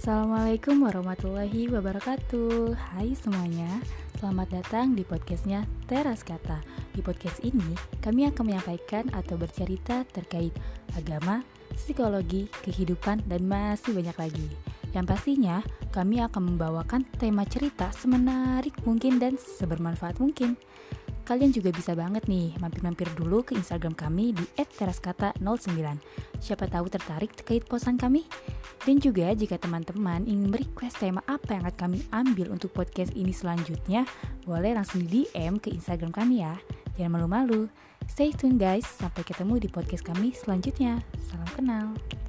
Assalamualaikum warahmatullahi wabarakatuh Hai semuanya, selamat datang di podcastnya Teras Kata Di podcast ini, kami akan menyampaikan atau bercerita terkait agama, psikologi, kehidupan, dan masih banyak lagi Yang pastinya, kami akan membawakan tema cerita semenarik mungkin dan sebermanfaat mungkin Kalian juga bisa banget nih mampir-mampir dulu ke Instagram kami di @teraskata09. Siapa tahu tertarik terkait posan kami? Dan juga jika teman-teman ingin merequest tema apa yang akan kami ambil untuk podcast ini selanjutnya, boleh langsung di DM ke Instagram kami ya. Jangan malu-malu. Stay tune guys, sampai ketemu di podcast kami selanjutnya. Salam kenal.